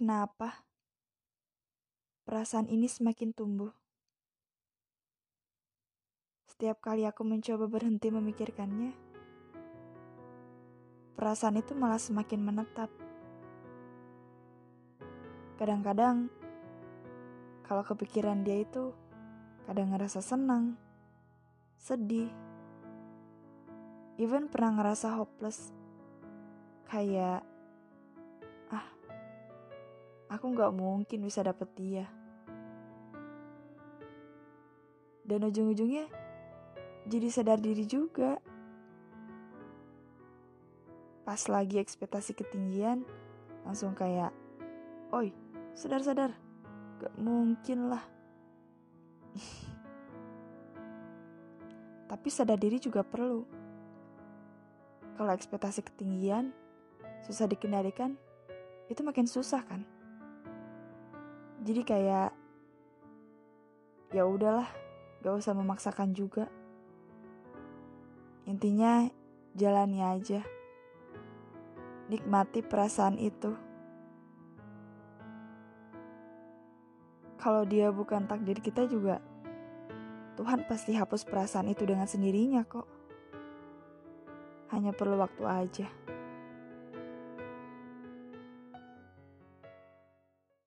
kenapa perasaan ini semakin tumbuh. Setiap kali aku mencoba berhenti memikirkannya, perasaan itu malah semakin menetap. Kadang-kadang, kalau kepikiran dia itu, kadang ngerasa senang, sedih, even pernah ngerasa hopeless. Kayak, ah, aku gak mungkin bisa dapet dia. Dan ujung-ujungnya, jadi sadar diri juga. Pas lagi ekspektasi ketinggian, langsung kayak, oi, sadar-sadar, gak mungkin lah. Tapi sadar diri juga perlu. Kalau ekspektasi ketinggian, susah dikendalikan, itu makin susah kan? Jadi kayak ya udahlah, gak usah memaksakan juga. Intinya jalani aja. Nikmati perasaan itu. Kalau dia bukan takdir kita juga, Tuhan pasti hapus perasaan itu dengan sendirinya kok. Hanya perlu waktu aja.